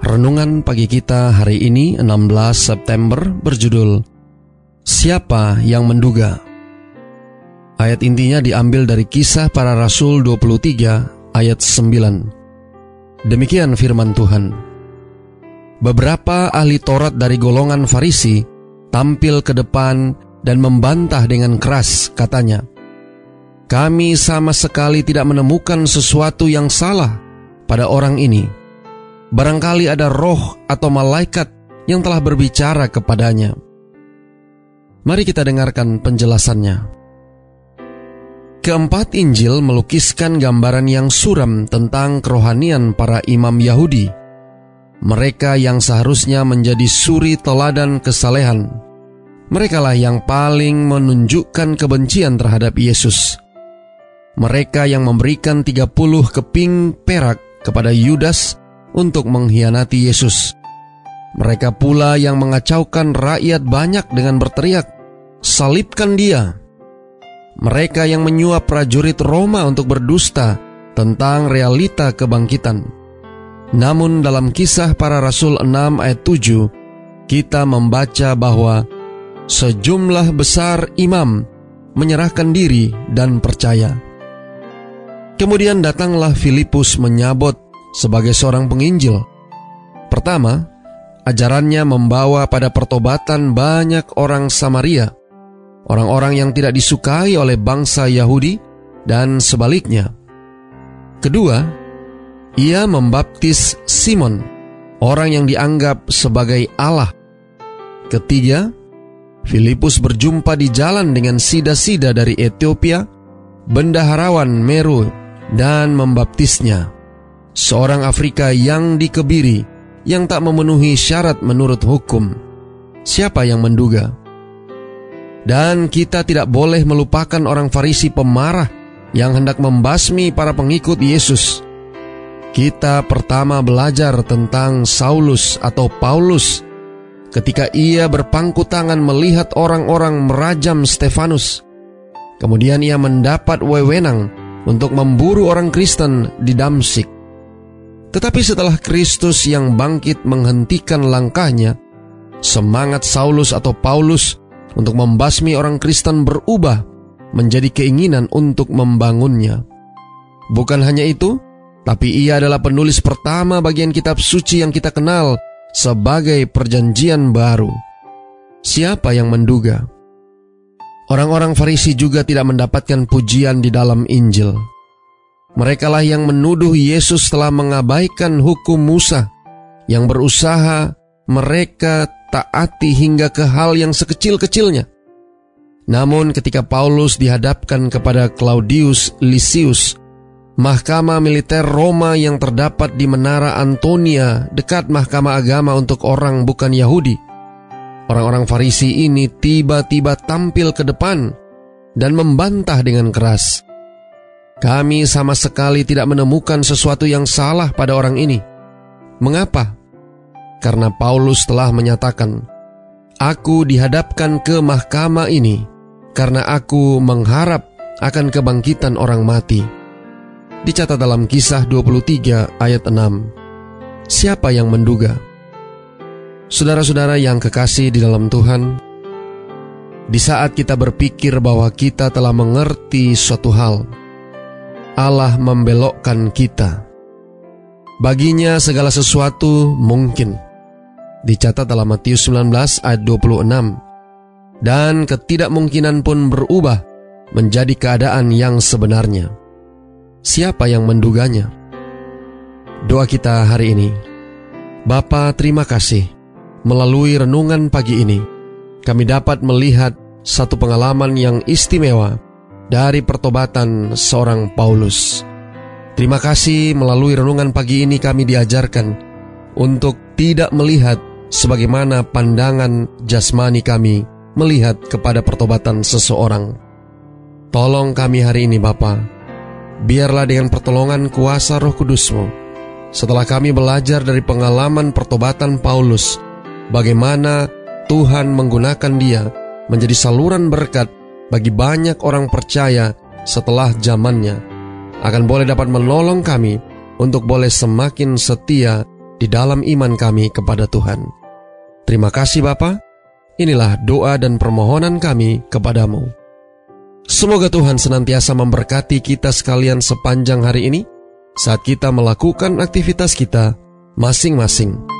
Renungan pagi kita hari ini 16 September berjudul Siapa yang menduga? Ayat intinya diambil dari kisah para rasul 23 ayat 9. Demikian firman Tuhan. Beberapa ahli Taurat dari golongan Farisi tampil ke depan dan membantah dengan keras katanya, Kami sama sekali tidak menemukan sesuatu yang salah pada orang ini Barangkali ada roh atau malaikat yang telah berbicara kepadanya. Mari kita dengarkan penjelasannya. Keempat Injil melukiskan gambaran yang suram tentang kerohanian para imam Yahudi. Mereka yang seharusnya menjadi suri teladan kesalehan. Merekalah yang paling menunjukkan kebencian terhadap Yesus. Mereka yang memberikan 30 keping perak kepada Yudas untuk mengkhianati Yesus. Mereka pula yang mengacaukan rakyat banyak dengan berteriak, "Salibkan dia!" Mereka yang menyuap prajurit Roma untuk berdusta tentang realita kebangkitan. Namun dalam kisah para rasul 6 ayat 7, kita membaca bahwa sejumlah besar imam menyerahkan diri dan percaya. Kemudian datanglah Filipus menyabot sebagai seorang penginjil. Pertama, ajarannya membawa pada pertobatan banyak orang Samaria, orang-orang yang tidak disukai oleh bangsa Yahudi dan sebaliknya. Kedua, ia membaptis Simon, orang yang dianggap sebagai Allah. Ketiga, Filipus berjumpa di jalan dengan sida-sida dari Ethiopia, bendaharawan Meru, dan membaptisnya seorang Afrika yang dikebiri, yang tak memenuhi syarat menurut hukum. Siapa yang menduga? Dan kita tidak boleh melupakan orang Farisi pemarah yang hendak membasmi para pengikut Yesus. Kita pertama belajar tentang Saulus atau Paulus ketika ia berpangku tangan melihat orang-orang merajam Stefanus. Kemudian ia mendapat wewenang untuk memburu orang Kristen di Damsik. Tetapi setelah Kristus yang bangkit menghentikan langkahnya, semangat Saulus atau Paulus untuk membasmi orang Kristen berubah menjadi keinginan untuk membangunnya. Bukan hanya itu, tapi ia adalah penulis pertama bagian kitab suci yang kita kenal sebagai perjanjian baru. Siapa yang menduga? Orang-orang Farisi juga tidak mendapatkan pujian di dalam Injil. Merekalah yang menuduh Yesus telah mengabaikan hukum Musa, yang berusaha mereka taati hingga ke hal yang sekecil-kecilnya. Namun ketika Paulus dihadapkan kepada Claudius Lysius, mahkamah militer Roma yang terdapat di Menara Antonia dekat mahkamah agama untuk orang bukan Yahudi, orang-orang Farisi ini tiba-tiba tampil ke depan dan membantah dengan keras. Kami sama sekali tidak menemukan sesuatu yang salah pada orang ini. Mengapa? Karena Paulus telah menyatakan, Aku dihadapkan ke mahkamah ini karena aku mengharap akan kebangkitan orang mati. Dicatat dalam kisah 23 ayat 6. Siapa yang menduga? Saudara-saudara yang kekasih di dalam Tuhan, di saat kita berpikir bahwa kita telah mengerti suatu hal, Allah membelokkan kita. Baginya segala sesuatu mungkin. Dicatat dalam Matius 19 ayat 26. Dan ketidakmungkinan pun berubah menjadi keadaan yang sebenarnya. Siapa yang menduganya? Doa kita hari ini. Bapa, terima kasih. Melalui renungan pagi ini, kami dapat melihat satu pengalaman yang istimewa dari pertobatan seorang Paulus. Terima kasih melalui renungan pagi ini kami diajarkan untuk tidak melihat sebagaimana pandangan jasmani kami melihat kepada pertobatan seseorang. Tolong kami hari ini Bapa, biarlah dengan pertolongan kuasa roh kudusmu, setelah kami belajar dari pengalaman pertobatan Paulus, bagaimana Tuhan menggunakan dia menjadi saluran berkat bagi banyak orang percaya setelah zamannya, akan boleh dapat menolong kami untuk boleh semakin setia di dalam iman kami kepada Tuhan. Terima kasih Bapa. Inilah doa dan permohonan kami kepadamu. Semoga Tuhan senantiasa memberkati kita sekalian sepanjang hari ini saat kita melakukan aktivitas kita masing-masing.